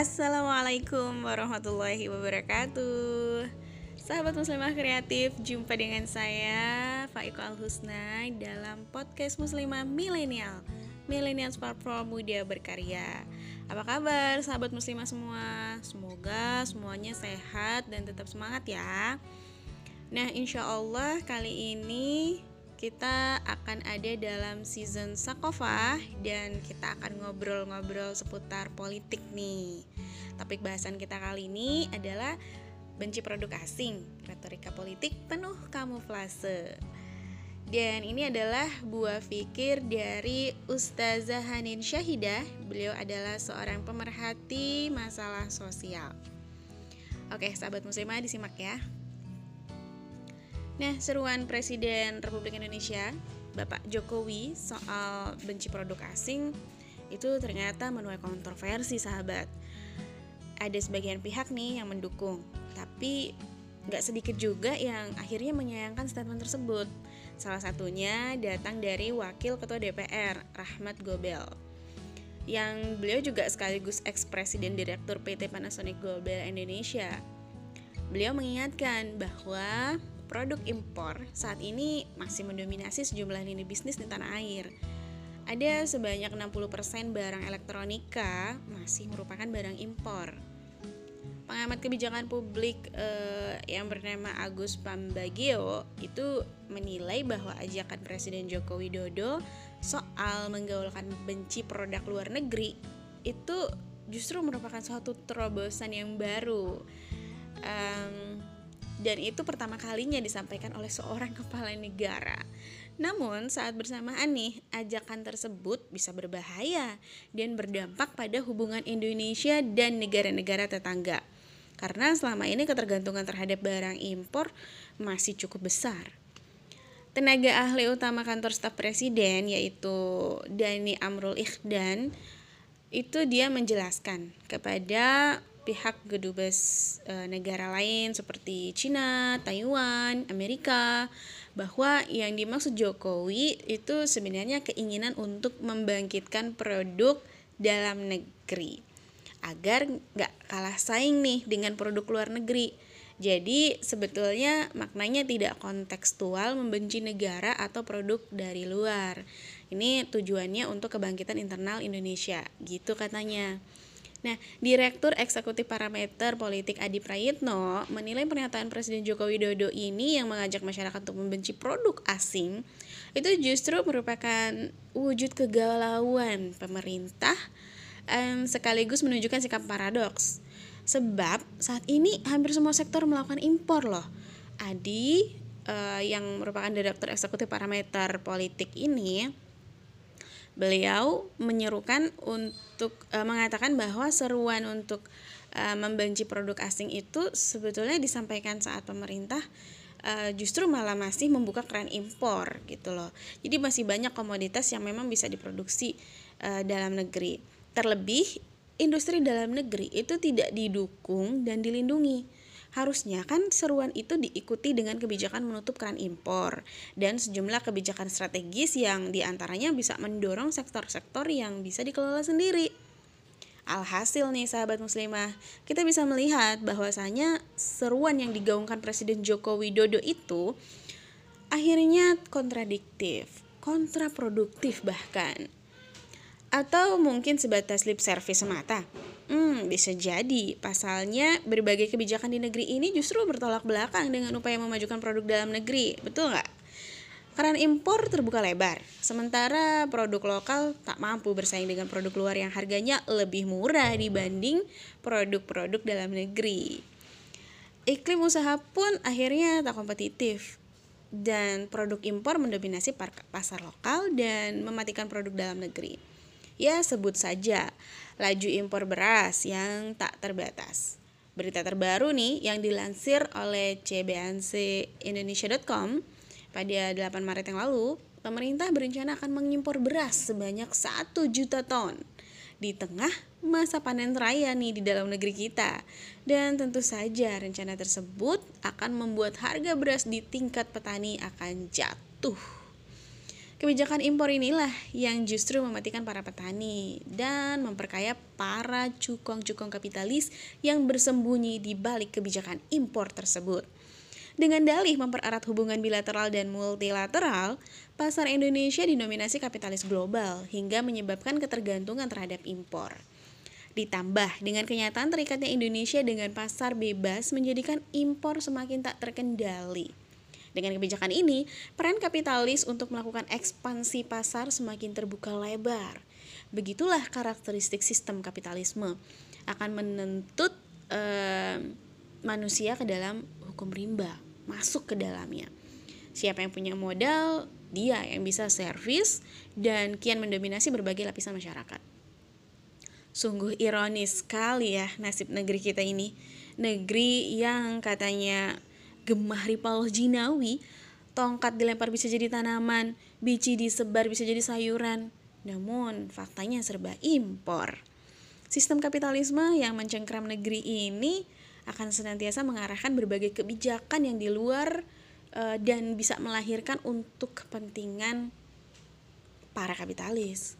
Assalamualaikum warahmatullahi wabarakatuh. Sahabat muslimah kreatif, jumpa dengan saya Faiko Al-Husna dalam podcast muslimah milenial. Milenial Platform Muda Berkarya. Apa kabar sahabat muslimah semua? Semoga semuanya sehat dan tetap semangat ya. Nah insya Allah kali ini kita akan ada dalam season Sakofah dan kita akan ngobrol-ngobrol seputar politik nih. Topik bahasan kita kali ini adalah benci produk asing, retorika politik penuh kamuflase. Dan ini adalah buah pikir dari Ustazah Hanin Syahidah. Beliau adalah seorang pemerhati masalah sosial. Oke, sahabat muslimah disimak ya. Nah, seruan Presiden Republik Indonesia, Bapak Jokowi soal benci produk asing itu ternyata menuai kontroversi, sahabat. Ada sebagian pihak nih yang mendukung, tapi nggak sedikit juga yang akhirnya menyayangkan statement tersebut. Salah satunya datang dari Wakil Ketua DPR, Rahmat Gobel. Yang beliau juga sekaligus ex-presiden direktur PT Panasonic Global Indonesia. Beliau mengingatkan bahwa produk impor saat ini masih mendominasi sejumlah lini bisnis di tanah air. Ada sebanyak 60% barang elektronika masih merupakan barang impor. Pengamat kebijakan publik eh, yang bernama Agus Pambagio itu menilai bahwa ajakan Presiden Joko Widodo soal menggaulkan benci produk luar negeri itu justru merupakan suatu terobosan yang baru. Um, dan itu pertama kalinya disampaikan oleh seorang kepala negara. Namun saat bersamaan nih, ajakan tersebut bisa berbahaya dan berdampak pada hubungan Indonesia dan negara-negara tetangga. Karena selama ini ketergantungan terhadap barang impor masih cukup besar. Tenaga ahli utama kantor staf presiden yaitu Dani Amrul Ikhdan itu dia menjelaskan kepada pihak gedubes e, negara lain seperti Cina, Taiwan, Amerika bahwa yang dimaksud Jokowi itu sebenarnya keinginan untuk membangkitkan produk dalam negeri agar nggak kalah saing nih dengan produk luar negeri. Jadi sebetulnya maknanya tidak kontekstual membenci negara atau produk dari luar. Ini tujuannya untuk kebangkitan internal Indonesia, gitu katanya. Nah, Direktur Eksekutif Parameter Politik Adi Prayitno menilai pernyataan Presiden Joko Widodo ini yang mengajak masyarakat untuk membenci produk asing itu justru merupakan wujud kegalauan pemerintah sekaligus menunjukkan sikap paradoks. Sebab saat ini hampir semua sektor melakukan impor loh. Adi uh, yang merupakan Direktur Eksekutif Parameter Politik ini beliau menyerukan untuk uh, mengatakan bahwa seruan untuk uh, membenci produk asing itu sebetulnya disampaikan saat pemerintah uh, justru malah masih membuka keran impor gitu loh. Jadi masih banyak komoditas yang memang bisa diproduksi uh, dalam negeri. Terlebih industri dalam negeri itu tidak didukung dan dilindungi Harusnya kan seruan itu diikuti dengan kebijakan menutup keran impor dan sejumlah kebijakan strategis yang di antaranya bisa mendorong sektor-sektor yang bisa dikelola sendiri. Alhasil nih sahabat muslimah, kita bisa melihat bahwasanya seruan yang digaungkan Presiden Joko Widodo itu akhirnya kontradiktif, kontraproduktif bahkan. Atau mungkin sebatas lip service semata. Hmm, bisa jadi. Pasalnya, berbagai kebijakan di negeri ini justru bertolak belakang dengan upaya memajukan produk dalam negeri. Betul nggak? Keran impor terbuka lebar, sementara produk lokal tak mampu bersaing dengan produk luar yang harganya lebih murah dibanding produk-produk dalam negeri. Iklim usaha pun akhirnya tak kompetitif, dan produk impor mendominasi pasar lokal dan mematikan produk dalam negeri. Ya, sebut saja laju impor beras yang tak terbatas. Berita terbaru nih yang dilansir oleh cbncindonesia.com pada 8 Maret yang lalu, pemerintah berencana akan mengimpor beras sebanyak 1 juta ton di tengah masa panen raya nih di dalam negeri kita. Dan tentu saja rencana tersebut akan membuat harga beras di tingkat petani akan jatuh. Kebijakan impor inilah yang justru mematikan para petani dan memperkaya para cukong-cukong kapitalis yang bersembunyi di balik kebijakan impor tersebut. Dengan dalih mempererat hubungan bilateral dan multilateral, pasar Indonesia dinominasi kapitalis global hingga menyebabkan ketergantungan terhadap impor. Ditambah dengan kenyataan terikatnya Indonesia dengan pasar bebas menjadikan impor semakin tak terkendali. Dengan kebijakan ini, peran kapitalis untuk melakukan ekspansi pasar semakin terbuka lebar. Begitulah karakteristik sistem kapitalisme akan menentut eh, manusia ke dalam hukum rimba, masuk ke dalamnya. Siapa yang punya modal, dia yang bisa servis dan kian mendominasi berbagai lapisan masyarakat. Sungguh ironis sekali ya nasib negeri kita ini. Negeri yang katanya gemah ripalah jinawi, tongkat dilempar bisa jadi tanaman, biji disebar bisa jadi sayuran. Namun faktanya serba impor. Sistem kapitalisme yang mencengkram negeri ini akan senantiasa mengarahkan berbagai kebijakan yang di luar uh, dan bisa melahirkan untuk kepentingan para kapitalis.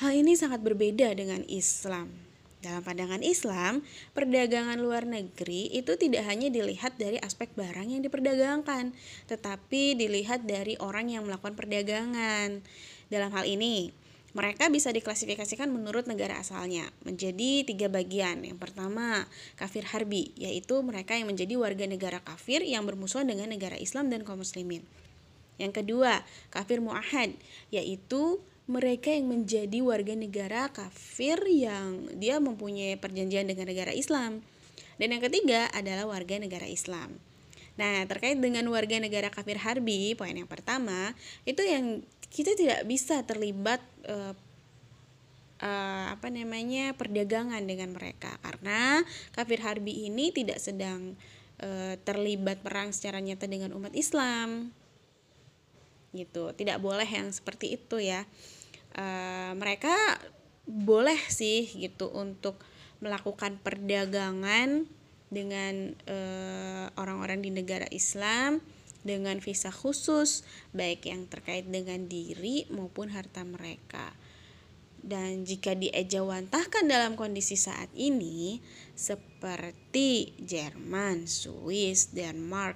Hal ini sangat berbeda dengan Islam dalam pandangan Islam, perdagangan luar negeri itu tidak hanya dilihat dari aspek barang yang diperdagangkan, tetapi dilihat dari orang yang melakukan perdagangan. Dalam hal ini, mereka bisa diklasifikasikan menurut negara asalnya menjadi tiga bagian. Yang pertama, kafir harbi, yaitu mereka yang menjadi warga negara kafir yang bermusuhan dengan negara Islam dan kaum muslimin. Yang kedua, kafir muahad, yaitu mereka yang menjadi warga negara kafir yang dia mempunyai perjanjian dengan negara Islam. Dan yang ketiga adalah warga negara Islam. Nah, terkait dengan warga negara kafir harbi, poin yang pertama, itu yang kita tidak bisa terlibat uh, uh, apa namanya perdagangan dengan mereka karena kafir harbi ini tidak sedang uh, terlibat perang secara nyata dengan umat Islam gitu tidak boleh yang seperti itu ya uh, mereka boleh sih gitu untuk melakukan perdagangan dengan eh, orang-orang di negara Islam dengan visa khusus baik yang terkait dengan diri maupun harta mereka. Dan jika diejawantahkan dalam kondisi saat ini seperti Jerman, Swiss, Denmark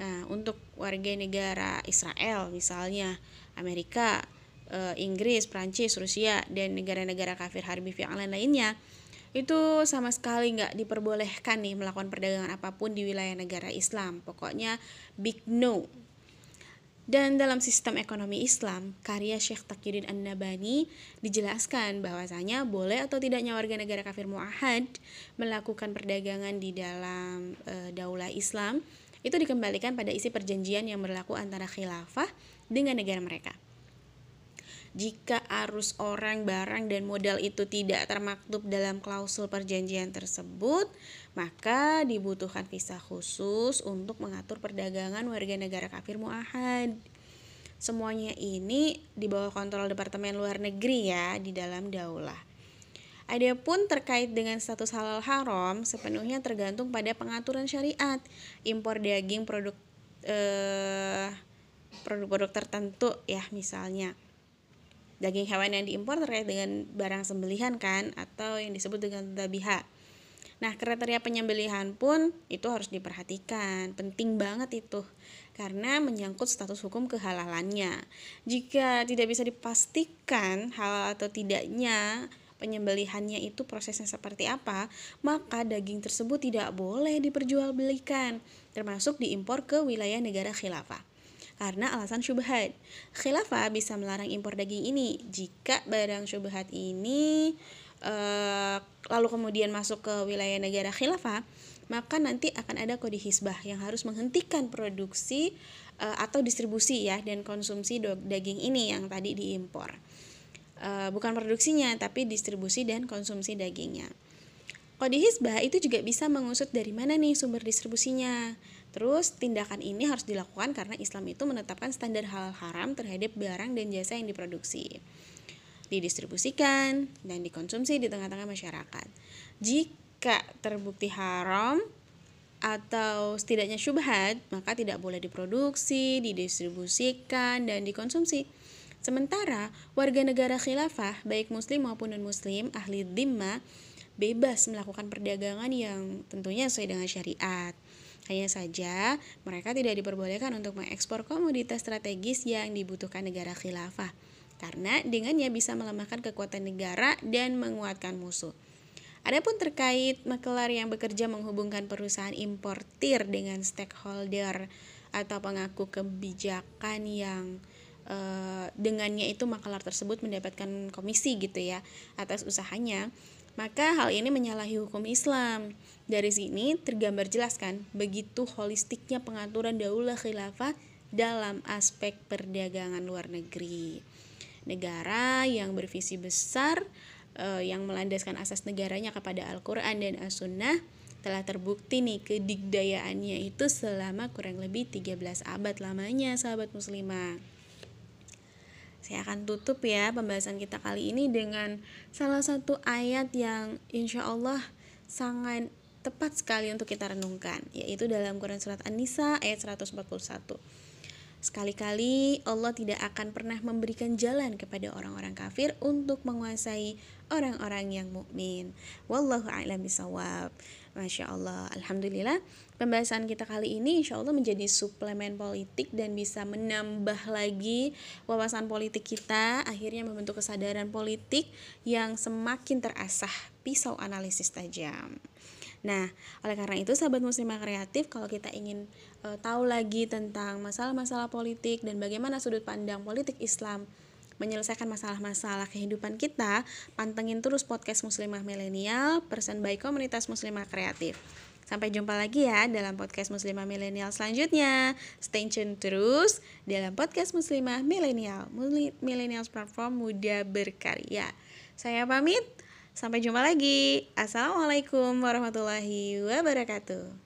uh, untuk warga negara Israel misalnya Amerika uh, Inggris, Prancis, Rusia dan negara-negara kafir harbi yang lain-lainnya itu sama sekali nggak diperbolehkan nih melakukan perdagangan apa pun di wilayah negara Islam. Pokoknya big no. Dan dalam sistem ekonomi Islam, karya Syekh Taqiyuddin An-Nabani dijelaskan bahwasanya boleh atau tidaknya warga negara kafir muahad melakukan perdagangan di dalam e, daulah Islam itu dikembalikan pada isi perjanjian yang berlaku antara khilafah dengan negara mereka. Jika arus orang, barang, dan modal itu tidak termaktub dalam klausul perjanjian tersebut, maka dibutuhkan visa khusus untuk mengatur perdagangan warga negara kafir muahad. Semuanya ini di bawah kontrol Departemen Luar Negeri ya di dalam daulah. Adapun terkait dengan status halal haram sepenuhnya tergantung pada pengaturan syariat. Impor daging produk eh, produk-produk tertentu ya misalnya daging hewan yang diimpor terkait dengan barang sembelihan kan atau yang disebut dengan tabiha. Nah, kriteria penyembelihan pun itu harus diperhatikan. Penting banget itu karena menyangkut status hukum kehalalannya. Jika tidak bisa dipastikan halal atau tidaknya penyembelihannya itu prosesnya seperti apa, maka daging tersebut tidak boleh diperjualbelikan, termasuk diimpor ke wilayah negara khilafah karena alasan syubhat. Khilafah bisa melarang impor daging ini jika barang syubhat ini e, lalu kemudian masuk ke wilayah negara khilafah, maka nanti akan ada kode hisbah yang harus menghentikan produksi e, atau distribusi ya dan konsumsi daging ini yang tadi diimpor. E, bukan produksinya tapi distribusi dan konsumsi dagingnya. Kode hisbah itu juga bisa mengusut dari mana nih sumber distribusinya. Terus tindakan ini harus dilakukan karena Islam itu menetapkan standar halal haram terhadap barang dan jasa yang diproduksi, didistribusikan, dan dikonsumsi di tengah-tengah masyarakat. Jika terbukti haram, atau setidaknya syubhat, maka tidak boleh diproduksi, didistribusikan, dan dikonsumsi. Sementara warga negara khilafah, baik muslim maupun non-muslim, ahli dhimma, bebas melakukan perdagangan yang tentunya sesuai dengan syariat. Hanya saja, mereka tidak diperbolehkan untuk mengekspor komoditas strategis yang dibutuhkan negara khilafah, karena dengannya bisa melemahkan kekuatan negara dan menguatkan musuh. Adapun terkait makelar yang bekerja menghubungkan perusahaan importir dengan stakeholder atau pengaku kebijakan yang uh, dengannya itu makelar tersebut mendapatkan komisi gitu ya atas usahanya, maka hal ini menyalahi hukum Islam. Dari sini tergambar jelas kan begitu holistiknya pengaturan daulah khilafah dalam aspek perdagangan luar negeri. Negara yang bervisi besar uh, yang melandaskan asas negaranya kepada Al-Quran dan As-Sunnah telah terbukti nih kedigdayaannya itu selama kurang lebih 13 abad lamanya sahabat muslimah. Saya akan tutup ya pembahasan kita kali ini dengan salah satu ayat yang insya Allah sangat tepat sekali untuk kita renungkan yaitu dalam Quran Surat An-Nisa ayat 141 Sekali-kali Allah tidak akan pernah memberikan jalan kepada orang-orang kafir untuk menguasai orang-orang yang mukmin. Wallahu a'lam bisawab. Masya Allah, Alhamdulillah Pembahasan kita kali ini insya Allah menjadi suplemen politik dan bisa menambah lagi wawasan politik kita Akhirnya membentuk kesadaran politik yang semakin terasah pisau analisis tajam. Nah, oleh karena itu sahabat muslimah kreatif kalau kita ingin e, tahu lagi tentang masalah-masalah politik dan bagaimana sudut pandang politik Islam menyelesaikan masalah-masalah kehidupan kita, pantengin terus podcast Muslimah Milenial, person by komunitas Muslimah Kreatif. Sampai jumpa lagi ya dalam podcast Muslimah Milenial selanjutnya. Stay tune terus dalam podcast Muslimah Milenial, Millennials Platform Muda Berkarya. Saya pamit. Sampai jumpa lagi. Assalamualaikum warahmatullahi wabarakatuh.